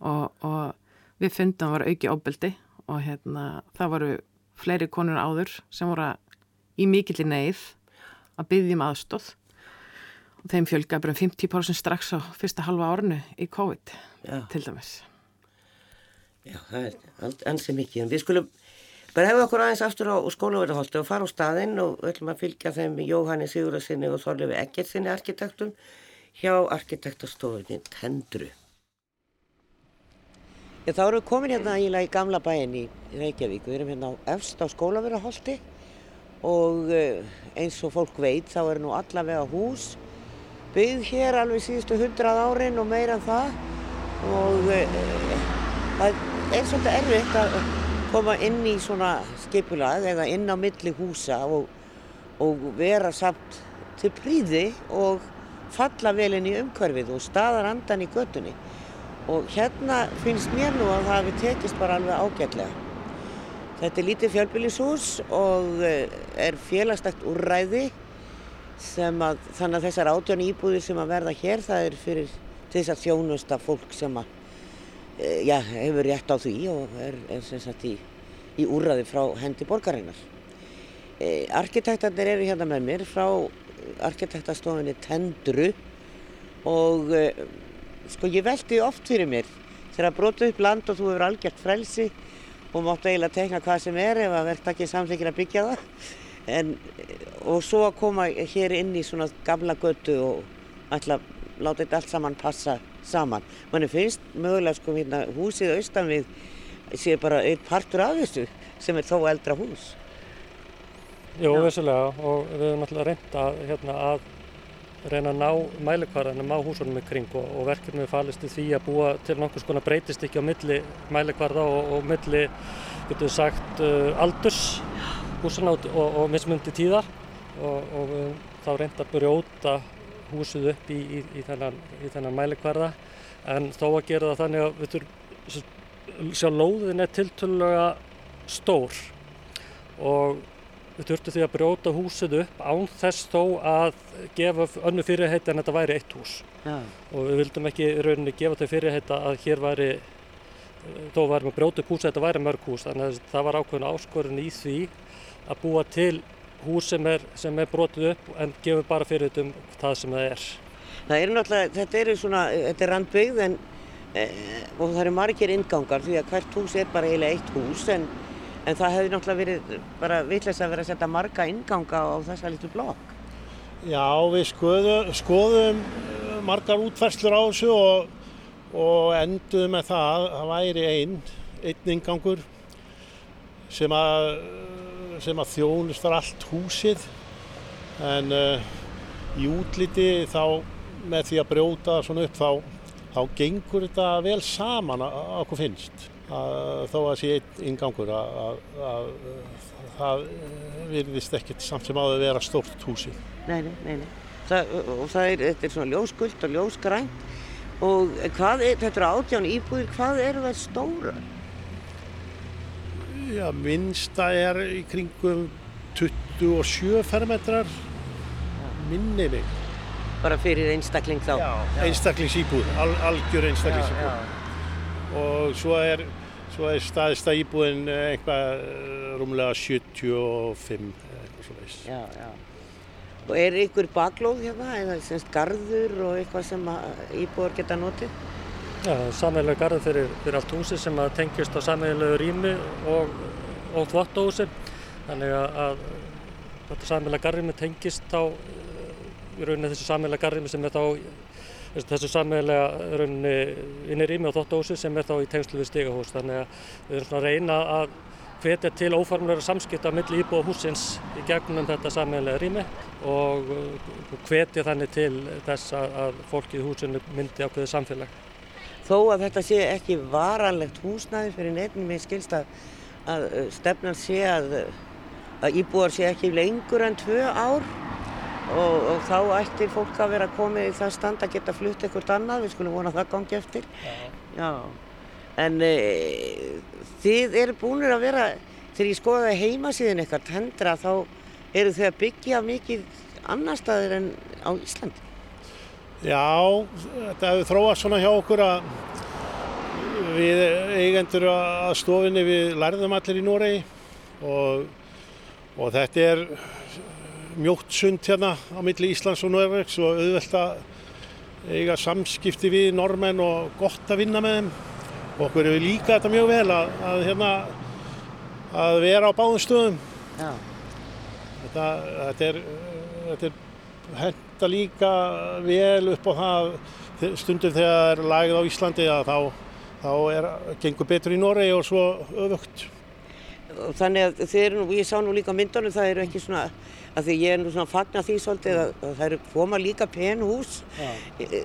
og, og við fundum var auki ábyrði og hérna, það voru fleiri konur áður sem voru í mikillir neyð að byggja um aðstóð þeim fjölga bara 50% strax á fyrsta halva árnu í COVID Já. til dæmis. Já, það er ansið mikið. En við skulum bara hefða okkur aðeins aftur á skólaverðarholti og fara á staðinn og við ætlum að fylgja þeim Jóhanni Sigurðarsinni og Þorlefi Eggertsinni arkitektum hjá arkitektastofunni Tendru. Já, þá erum við komin hérna í gamla bæin í Reykjavík. Við erum hérna á efst á skólaverðarholti og eh, eins og fólk veit þá er nú allavega hús byggð hér alveg síðustu hundrað árin og meira en það. Og e, það er svolítið erfitt að koma inn í svona skipulað eða inn á milli húsa og, og vera samt til príði og falla vel inn í umhverfið og staðar andan í göttunni og hérna finnst mér nú að það hefði tekist bara alveg ágætlega. Þetta er lítið fjölbýlishús og eh, er félagstækt úrræði að þannig að þessar átján íbúðir sem að verða hér það er fyrir þess að þjónusta fólk sem að e, já, hefur rétt á því og er, er sem sagt í, í úrræði frá hendi borgarinnar. E, arkitektarnir eru hérna með mér frá arkitektastofinni Tendru og e, sko ég veldi oft fyrir mér þegar að brota upp land og þú hefur algjört frelsi og máttu eiginlega tekna hvað sem er ef að verðt ekki samþykir að byggja það en, og svo að koma hér inn í svona gamla götu og ætla að láta þetta allt saman passa saman. Manni finnst mögulega sko hérna húsið austan við sé bara einn partur af þessu sem er þó eldra hús. Jú, vissulega og við höfum alltaf reynda hérna, að reyna að ná mælikvarðanum á húsunum í kring og, og verkefnið falist í því að búa til nokkur skona breytist ekki á milli mælikvarða og, og milli, getur við sagt, uh, aldurs húsuna og, og mismundi tíðar og við þá reynda að brjóta húsið upp í, í, í þennan, þennan mælikvarða. En þó að gera það þannig að við þurfum sjá lóðin er tiltölulega stór og við þurftum því að brjóta húsið upp án þess þó að gefa önnu fyrirheit en þetta væri eitt hús. Já. og við vildum ekki rauninni gefa þau fyrirheit að hér væri þó varum að brjóta upp húsið þetta væri mörg hús. Þannig að það var ákveðin áskorun í því að búa til hús sem er, sem er brotið upp en gefur bara fyrir um það sem það er. Það eru náttúrulega, þetta eru svona, þetta er randbyggð en e, og það eru margir ingangar því að hvert hús er bara eiginlega eitt hús en, en það hefur náttúrulega verið bara vitleis að vera að setja marga inganga á þessa litur blokk. Já, við skoðum, skoðum margar útferðslur á þessu og, og enduðum með það að það væri einn, einn ingangur sem að sem að þjónustar allt húsið en uh, í útliti þá með því að brjóta svona upp þá, þá gengur þetta vel saman að okkur finnst að, þó að sé einn ingangur að, að, að það virðist ekkert samt sem áður vera stórt húsið. Nei, nei, nei, nei. Það, og það er, þetta er svona ljósguld og ljósgrænt og hvað er, þetta eru átján íbúðir, hvað eru það stóra? Já, minnsta er í kringum 27 fermetrar, minni mig. Bara fyrir einstakling þá? Já, einstaklingsýbúð, al, algjör einstaklingsýbúð. Og svo er, svo er staðista íbúðin eitthvað rúmlega 75 eitthvað svo veist. Já, já. Og er ykkur baklóð hérna, eða semst garður og eitthvað sem íbúður geta notið? Já, sameiginlega garður fyrir, fyrir allt húsi sem að tengjast á sameiginlegu rými og, og þvottóhusi. Þannig að, þetta sameiginlega garðrými tengist þá í rauninni þessu sameiginlega garðrými sem er þá þessu sameiginlega rauninni inni rými á þvottóhusi sem er þá í tengslu við stigahús. Þannig að við erum svona að reyna að hvetja til óformlega samskipta millir íbúa húsins í gegnum þetta sameiginlega rými og hvetja þannig til þess að fólki í húsinu myndi ákveðið samfélag þó að þetta sé ekki varanlegt húsnæði fyrir nefnum ég skilst að, að stefnan sé að, að íbúar sé ekki lengur en tvö ár og, og þá ættir fólk að vera komið í það stand að geta flutt eitthvað annað, við skulum vona það gangi eftir. Já. En e, þið eru búinir að vera, þegar ég skoðaði heimasíðin eitthvað tendra þá eru þau að byggja mikið annar staðir en á Íslandi. Já, þetta hefur þróast svona hjá okkur að við eigendur að stofinni við lærðum allir í Noregi og, og þetta er mjótt sund hérna á milli Íslands og Norvegs og auðvelt að eiga samskipti við normenn og gott að vinna með þeim og okkur hefur líka þetta mjög vel að, að, hérna, að vera á báðum stöðum. Þetta, þetta er, þetta er henda líka vel upp á það stundum þegar það er lagið á Íslandi að þá, þá er, gengur betur í Noregi og svo öfugt. Þannig að þið eru nú, ég sá nú líka myndunum, það eru ekki svona, að því ég er nú svona fagna því svolítið að, að það eru koma líka pen hús, ja.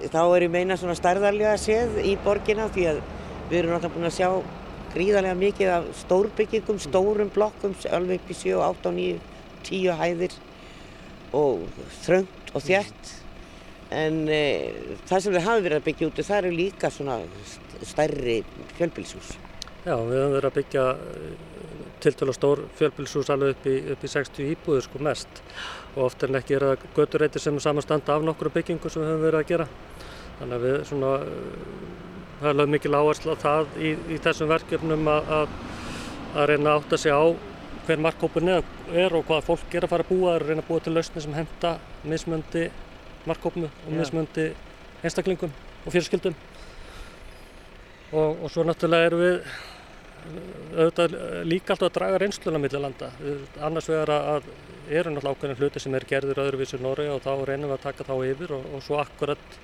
þá er ég meina svona stærðarlega séð í borginna því að við erum náttúrulega búin að sjá gríðarlega mikið af stórbyggingum, stórum blokkum, alveg upp í 7, 8, 9, 10 hæðir og þröngt og þjætt en e, það sem við hafum verið að byggja úti það eru líka svona stærri fjölbilshús. Já, við höfum verið að byggja tiltölu stór fjölbilshús alveg upp í, upp í 60 íbúður sko mest og oft er ekki að götureiti sem samanstanda af nokkru byggingu sem við höfum verið að gera. Þannig að við svona, það er lögð mikil áherslu á það í, í þessum verkefnum að, að, að reyna að átta sig á hver markkópun er og hvað fólk er að fara að búa, að reyna að búa til lausni sem henda mismöndi markkópnu og mismöndi einstaklingum og fjölskyldum. Og, og svo náttúrulega erum við auðvitað líka alltaf að draga reynsluna millir landa. Annars vegar að eru náttúrulega ákveðin hluti sem er gerður öðruvísur Noregi og þá reynum við að taka þá yfir og, og svo akkurat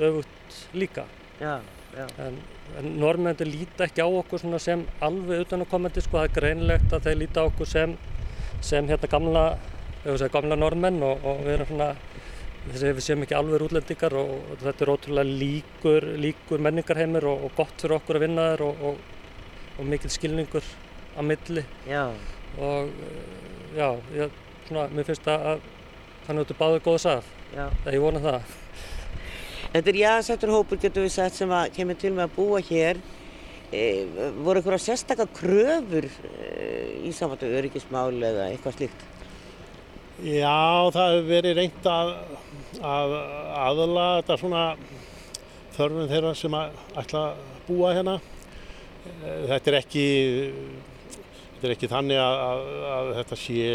öfugt líka. Já. En, en normendir líta ekki á okkur sem alveg utan að komandi sko, það er greinlegt að þeir líta á okkur sem, sem hérna gamla, segja, gamla normenn og, og við erum svona Þessi við séum ekki alveg útlendingar og, og þetta er ótrúlega líkur, líkur menningarheimur og, og gott fyrir okkur að vinna þér og, og mikil skilningur á milli. Já. og já, ég, svona, mér finnst að þannig að þú báðu góða sað, það ég vona það. Þetta er jáðsættur hópur getur við sagt sem kemur til með að búa hér. E, voru eitthvað sérstakar kröfur e, í samvættu öryggismál eða eitthvað slíkt? Já, það hefur verið reynd að, að aðla þetta svona þörfum þeirra sem að ætla að búa hérna. Þetta er ekki, þetta er ekki þannig að, að, að þetta sé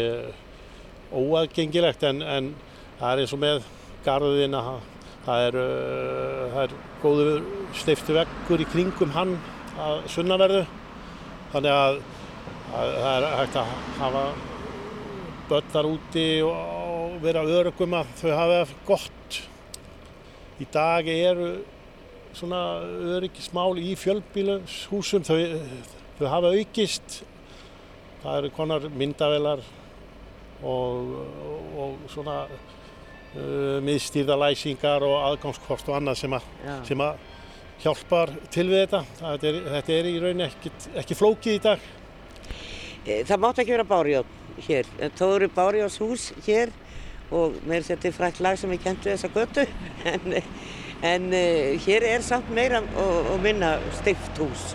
óaðgengilegt en, en það er eins og með garðin að það er, það er góður steiftu veggur í kringum hann að sunnaverðu. Þannig að, að það er hægt að hafa börn þar úti og vera örugum að þau hafa gott. Í dag eru svona öryggismál í fjölbílushúsum, þau, þau hafa aukist. Það eru konar myndavelar og, og svona uh, miðstýrðalæsingar og aðgangskort og annað sem, a, sem að hjálpar til við þetta. Þetta er, þetta er í rauninni ekki, ekki flókið í dag. Það mátt ekki vera bárjótt hér. Þó eru Bárjás hús hér og mér setið frækt lag sem er kent við þessa götu en, en uh, hér er samt meira og, og minna stift hús.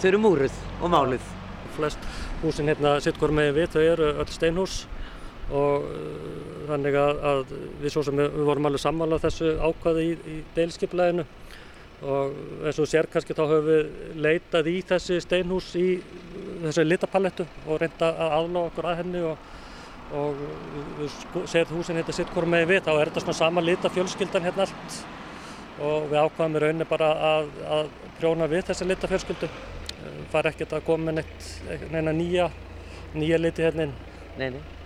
Þau eru múruð og máluð. Flest húsin hérna sitt hver megin við þau eru öll steinhús og uh, þannig að, að við svo sem við, vorum alveg sammálað þessu ákvaði í, í deilskipleginu og eins og sér kannski þá höfum við leitað í þessi steinhús í þessu litapalettu og reynda að aðláða okkur að henni og, og við segðum húsin hérna sitt hvort með við þá er þetta svona sama litafjölskyldan hérna allt. Og við ákvaðum í rauninni bara að, að prjóna við þessi litafjölskyldu. Fara ekkert að koma neitt neina nýja, nýja liti hérna inn. Nei, nei.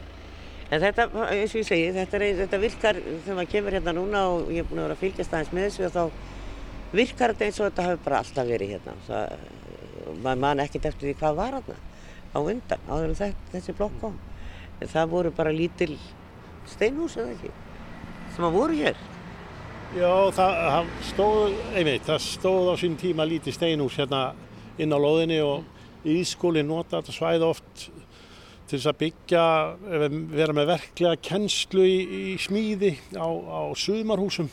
En þetta, eins og ég segi, þetta, er, þetta virkar þegar maður kemur hérna núna og ég er búin að vera að fylgjast aðeins með þessu og þá virkar þetta eins og þetta hafi bara alltaf verið hérna. Það, maður man ekkert eftir því hvað var hérna á undan, áður en þetta, þessi blokk kom. En það voru bara lítil steinhús eða ekki, sem að voru hér. Já, það, það stóð, einmitt, það stóð á sín tíma lítið steinhús hérna inn á lóðinni og ískólinn nota þetta svæði oft til þess að byggja, vera með verklega kennslu í, í smíði á, á sumarhúsum.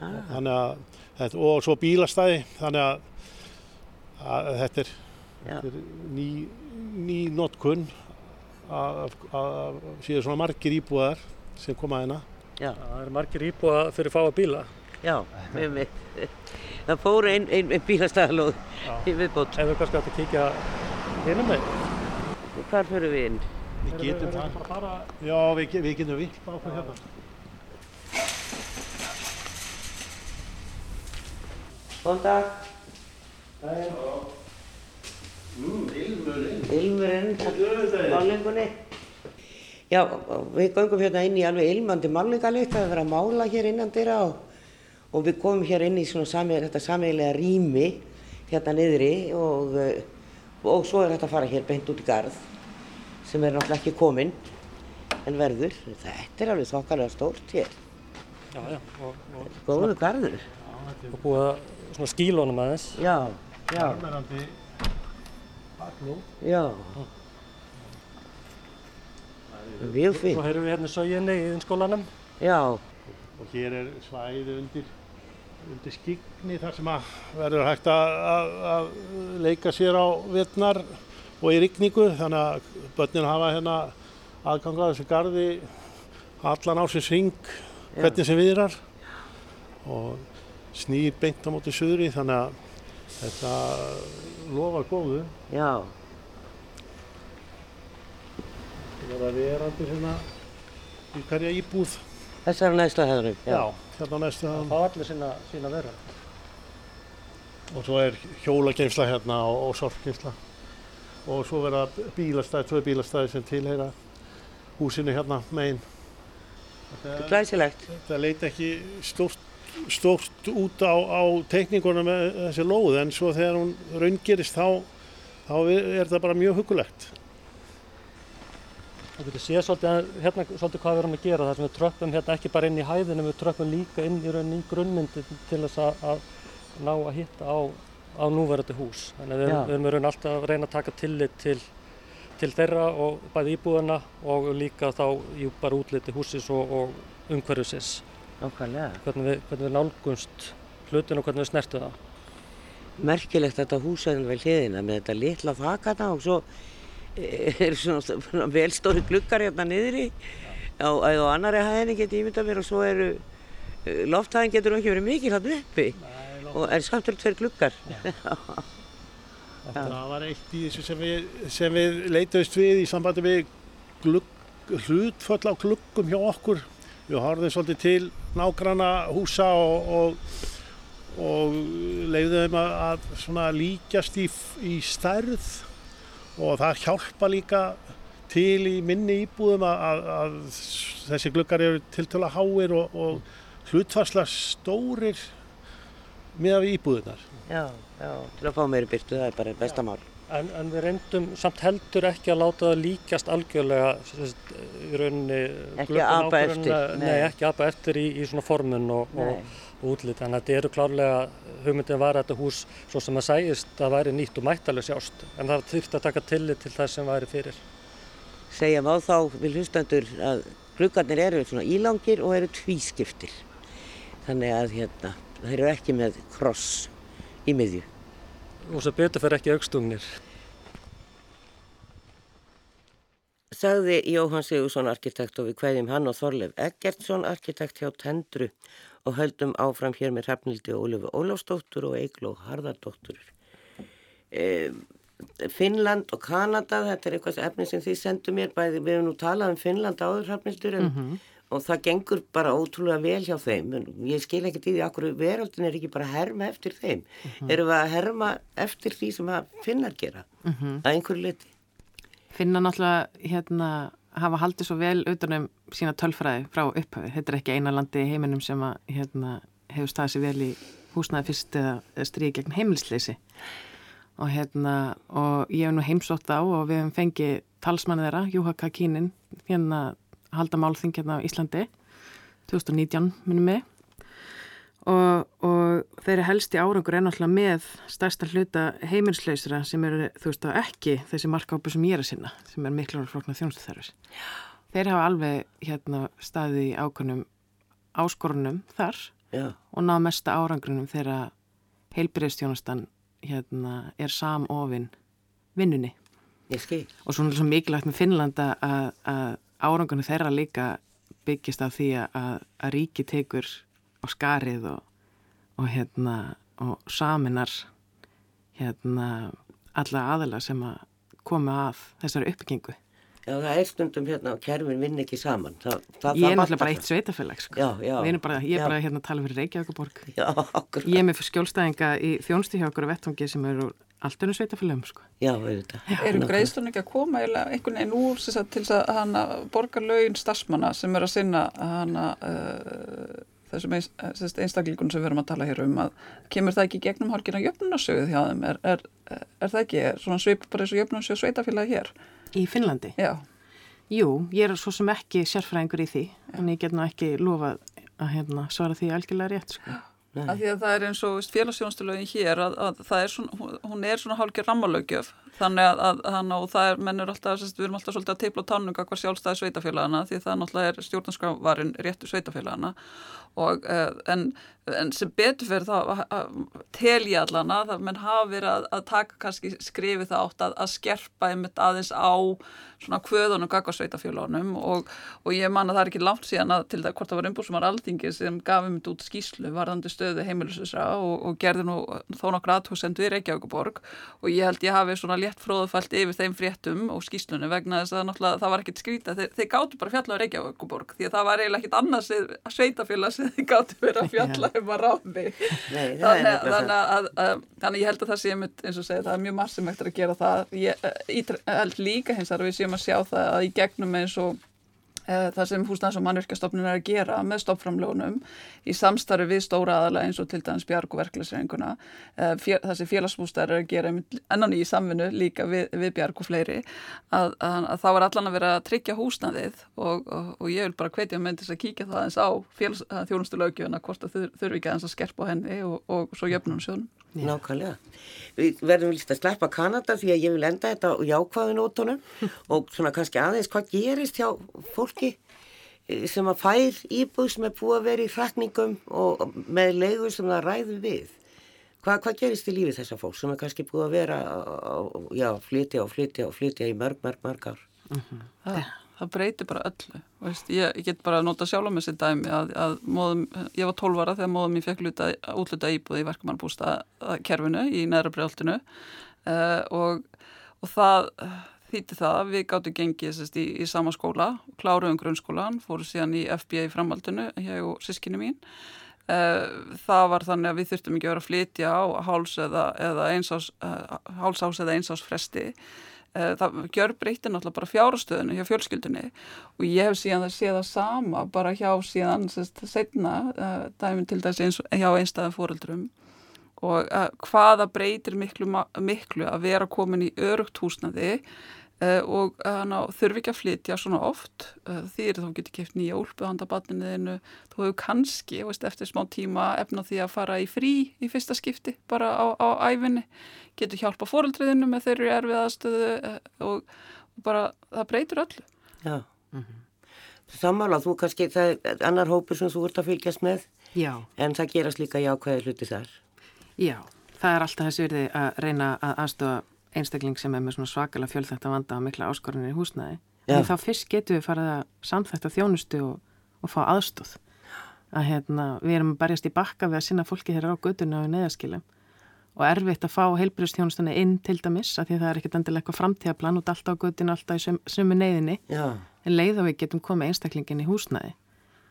Ah. Þannig að, þetta, og svo bílastæði, þannig að, að þetta er, þetta er ný, ný notkunn að séu svona margir íbúðar sem koma hérna. Já. Það er margir íbúða fyrir að fá að bíla. Já, með mig. Það fóru einn ein, ein bílastæðalóð í viðbót. Ef við kannski átt að kíkja hérna með. Hvar fyrir við inn? Við getum það. Bara... Já, við, við getum vilt áfram hérna. Góðan dag. Hæ. Mm, ilmurinn. Ilmurinn, málingunni. Já, við gangum hérna inn í alveg ilmandi málingalikt. Það er verið að mála hér innan dyrra og, og við komum hér inn í sami, þetta samiðilega rými hérna niðri og, og svo er þetta að fara hér beint út í garð sem er náttúrulega ekki kominn en verður. Þetta er alveg þokkalega stórt hér. Já, já. Og, og, Góðu garður. Og búið að svona skílónum aðeins. Já, já. Armerandi bakló. Já. Mjög fín. Svo höfum við hérna söginni í skólanum. Já. Og hér er svæði undir undir skigni þar sem að verður hægt að leika sér á vetnar og í rigningu þannig að börnin hafa hérna aðgang að þessu gardi allan ásins ring hvernig sem viðrar og snýr beint á móti suðri þannig að þetta lofar góðu. Já, Það verða verandi hérna í hverja íbúð. þessar næsta hefðurum. Já, hérna á næstu það. Það allir sína, sína vera. Og svo er hjólageimsla hérna og, og sorpgeimsla. Og svo verða bílastæði, tvö bílastæði sem tilheyra húsinu hérna megin. Þetta er glæsilegt. Þetta leit ekki stórt, stórt út á, á teikningunum með þessi lóð en svo þegar hún raungirist þá, þá er þetta bara mjög hugulegt. Þú getur séð svolítið, hérna, svolítið hvað við erum að gera þar sem við tröppum hérna ekki bara inn í hæðinu, við tröppum líka inn í rauninni í grunnmyndin til þess að, að ná að hitta á, á núverandi hús. Þannig að við, erum í rauninni alltaf að reyna að taka tillit til, til þeirra og bæði íbúðana og líka þá í bara útliti húsins og, og umhverfisins. Nákvæmlega. Hvernig við, hvernig við nálgumst hlutin og hvernig við snertum það. Merkilegt þetta húsaðin við hliðina með þetta litla þakana og svo er svona, velstóri glukkar hérna niðri á, á annari hæðinni geti ímyndað mér og svo eru eh, lofthæðin getur ekki verið mikil hann uppi og er verið tveir glukkar. Það var eitt í þessu sem við, sem við leitaðist við í sambandi við hlutföll á gluggum hjá okkur. Við horfðum svolítið til nágranna húsa og, og, og leiðum að, að líkjast í, í stærð. Og það hjálpa líka til í minni íbúðum að, að, að þessi gluggar eru tiltöla háir og, og hlutfarsla stórir með íbúðunar. Já, já, til að fá meiri byrtu, það er bara besta mál. En, en við reyndum samt heldur ekki að láta það líkjast algjörlega sérst, í rauninni Ekki apa eftir, Nei, nei. ekki apa eftir í, í svona formun og, og, og útlit. Þannig að þetta eru klárlega, hugmyndin var að þetta hús svo sem að sæjist að væri nýtt og mættalega sjást. En það þurfti að taka tillit til það sem væri fyrir. Segja má þá við hlustendur að gluggarnir eru svona ílangir og eru tvískiptir. Þannig að hérna, þeir eru ekki með kross í miðju. Og svo betur fyrir ekki aukstungnir. Sagði Jóhann Sigursson arkitekt og við kveðjum hann og Þorleif Eggertsson arkitekt hjá Tendru og höldum áfram hér með Hrafnildi Ólufu Ólafsdóttur og Eigló Harðardóttur. E, Finnland og Kanada, þetta er eitthvað efni sem þið sendu mér, bæði við hefum nú talað um Finnland áður Hrafnildur en og það gengur bara ótrúlega vel hjá þeim. En ég skil ekkert í því akkur veröldin er ekki bara að herma eftir þeim. Erum við að herma eftir því sem að finnar gera? Að einhverju liti finna náttúrulega hérna hafa haldið svo vel utanum sína tölfræði frá upphafi. Þetta er ekki eina landi í heiminum sem að hérna, hefur staðið sér vel í húsnaði fyrst eða, eða stríði gegn heimilisleysi. Og hérna, og ég hef nú heimsótt á og við hefum fengið talsmanni þeirra, Júha Kakínin, hérna halda málþing hérna á Íslandi 2019 minnum mig. Og, og þeirri helsti árangur er náttúrulega með stærsta hluta heimilslausra sem eru þú veist á ekki þessi markápu sem ég er að sinna sem er ára flokna þjónustu þarfis þeir hafa alveg hérna staðið í ákvönum áskorunum þar Já, og náð mesta árangrunum þegar heilbyrðistjónustan hérna er samofinn vinnunni. Og svo mikilvægt með Finnlanda að, að árangunum þeirra líka byggist af því að, að ríki tekur á skarið og, og hérna og saminar hérna alla aðila sem að koma að þessari uppbyggingu. Já, það er stundum hérna og kerfin vinn ekki saman það, það, Ég er náttúrulega bara eitt sveitafélag sko. Já, já. Við erum bara, ég er bara hérna að tala fyrir Reykjavíkuborg. Já, okkur Ég er með skjólstæðinga í þjónustu hjá okkur á vettvangi sem eru allt önum sveitafélagum sko. Já, auðvitað. Eru greiðslun ekki að koma eiginlega einhvern veginn úr sem sagt, til þess að hana borga laun starfsmanna sem er að sinna hana uh, þessum eins, sem sagt, einstaklingun sem við erum að tala hér um að kemur það ekki gegnum hálkina jöfnunarsöguð hjá þeim? Er, er, er það ekki er svona svip bara eins og jöfnunarsöguð sveitafélagi hér? Í Finnlandi? Já, Jú, ég er svo sem ekki sérfræðingur í því en ég get nú ekki lofað að hérna, svara því algjörlega rétt sko. Af því að það er eins og félagsjónstulögin hér að, að er svona, hún- er svona hálkir rammalögjöf þannig að, að, að, að það er, menn er alltaf, við erum alltaf svolítið að teipla á tannunga hvað sjálfstæði sveitafélagana því það náttúrulega er stjórnarskrávarin réttu sveitafélagana og eh, en, en sem betur fyrir þá tel ég allan að menn hafa verið að, að taka kannski skrifi það átt að, að skerpa einmitt aðeins á svona kvöðunum gaggarsveitafélagunum og, og ég man að það er ekki langt síðan að til það hvort það var umbúrsumar aldingi sem gaf um þetta út skýslu varðandi stöðu heimilisusra og, og gerði nú þó nokkur aðhúsend við Reykjavíkuborg og ég held ég hafi svona létt fróðufælt yfir þeim fréttum og skýslunni vegna þess að það var ekkit skrýta, þeir, þeir gáttu bara fjalla á Reykjavíkuborg því að það var eiginlega ekkit annars sveitafélag sem þið gáttu verið að fjalla um að ráði. Þannig, þannig að, að þannig ég held að það sé eins og segja það er mjög margum eftir að gera. Það ég held líka hins að við séum að sjá það að í gegnum eins og Eh, það sem húsnæðs- og mannverkastofnun er að gera með stoppframlónum í samstarfi við stóra aðala eins og til dæmis bjarg og verklæsreinguna eh, sem félagsbústæðar er að gera ennan í samvinnu líka við, við bjarg og fleiri að, að, að þá er allan að vera að tryggja húsnæðið og, og, og ég vil bara hvetja þess að kíkja það eins á þjónustulögjuna hvort það þurfi ekki að skerpa á henni og, og svo jöfnum sjónum. Nákvæmlega. Við verðum líst að sleppa Kanada því að ég vil enda þetta á jákvæðunótonum og svona kannski aðeins hvað gerist hjá fólki eh, sem að fær íbúð sem er búið að vera í hrakningum og með leiður sem það ræður við. Hva, hvað gerist í lífi þessar fólk sem er kannski búið að vera já, flytja og flytja og flytja í mörg, mörg, mörg ár? Mm -hmm. Það það breytir bara öllu Veist, ég, ég get bara að nota sjálf á mig sér dæmi að, að móðum, ég var 12 ára þegar móðum ég fekk luta, útluta íbúði í verkamannbústa kerfinu í næra brjáltinu uh, eh, og, og það þýtti það að við gáttum gengið sest, í, í sama skóla, kláruðum grunnskólan fóru síðan í FBI í framhaldinu ég og sískinni mín. Uh, það var þannig að við þurftum ekki að vera að flytja á háls eða, eða einsás, uh, hálsás eða einsás fresti Eh, það gjör breytir náttúrulega bara fjárastöðinu hjá fjölskyldunni. Og ég hef síðan það séð það sama bara hjá síðan sest, setna dæmin til þess eins, hjá einstæðan fóreldrum og hvaða breytir miklu, miklu að vera komin í örugt húsnaði og uh, þurfi ekki að flytja svona oft. Því að þú getur kæft nýja úlpu handa batniðinu, þú hefur kannski veist, eftir smá tíma efna því að fara í frí í fyrsta skipti bara á, á æfinni, getur hjálpa fóröldriðinu með þeirri erfið aðstöðu og, og bara það breytur öllu. Já mm -hmm. Samála, þú kannski, það er annar hópur sem þú ert að fylgjast með Já. en það gerast líka jákvæði hluti þar. Já, það er alltaf þessi verði að reyna að aðstöða einstakling sem er með svona svakalega fjölþægt að vanda á mikla áskorunni í húsnæði en þá fyrst getur við farið að samþætta þjónustu og, og fá aðstóð að hérna, við erum að barjast í bakka við að sinna fólki hér á göduna og neðaskilum og erfitt að fá heilbyrjastjónustunni inn til dæmis að því það er ekkert endilega eitthvað framtíðaplan út alltaf á göduna, alltaf í sömu neyðinni. En leið og við getum komið einstaklingin í húsnæði.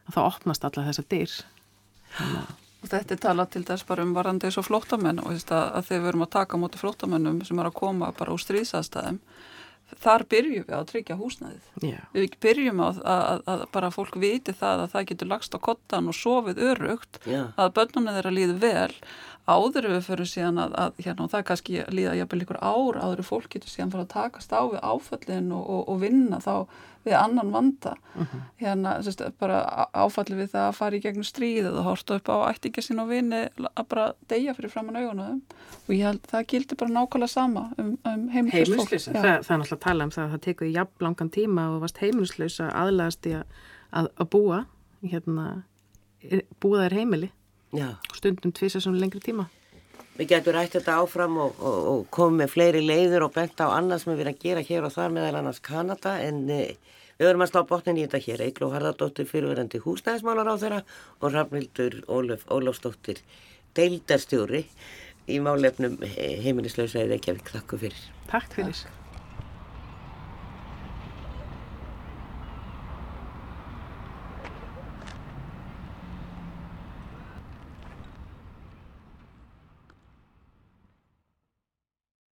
Að þá opnast alla þessa dyr. Þannig að Og þetta er talað til þess bara um varandi eins og flótamenn og að, að þegar við erum að taka mútið flótamennum sem er að koma bara úr stríðsastæðum þar byrjum við að tryggja húsnæðið. Yeah. Við byrjum á að, að bara fólk viti það að það getur lagst á kottan og sofið örugt yeah. að börnunni þeirra líði vel áður við fyrir síðan að, að hérna, það er kannski líða jafnvel ykkur ár áður fólk getur síðan fara að takast á við áföllin og, og, og vinna þá við annan vanda uh mhm. -huh. hérna sérst, bara áfalli við það að fara í gegnum stríð eða horta upp á ættinga sín og vini að bara deyja fyrir framann augunum og ég held það gildi bara nákvæmlega sama um, um heimilislösa það, það er náttúrulega að tala um það að það tekur jafn langan tíma og varst heimilislösa aðlæðast í að, að búa hérna, búa þær heimili Já. stundum tvisa sem lengri tíma. Við getum rætt þetta áfram og, og, og komið með fleiri leiður og bent á annað sem við erum að gera hér og þar meðal annars Kanada en e, við verum að slá botnin í þetta hér. Eigló Harðardóttir fyrirverandi húsnæðismálar á þeirra og Rafnildur Ólaf, Ólafsdóttir deildarstjóri í málefnum heimilislausa eða ekki að við klakku fyrir. Takk fyrir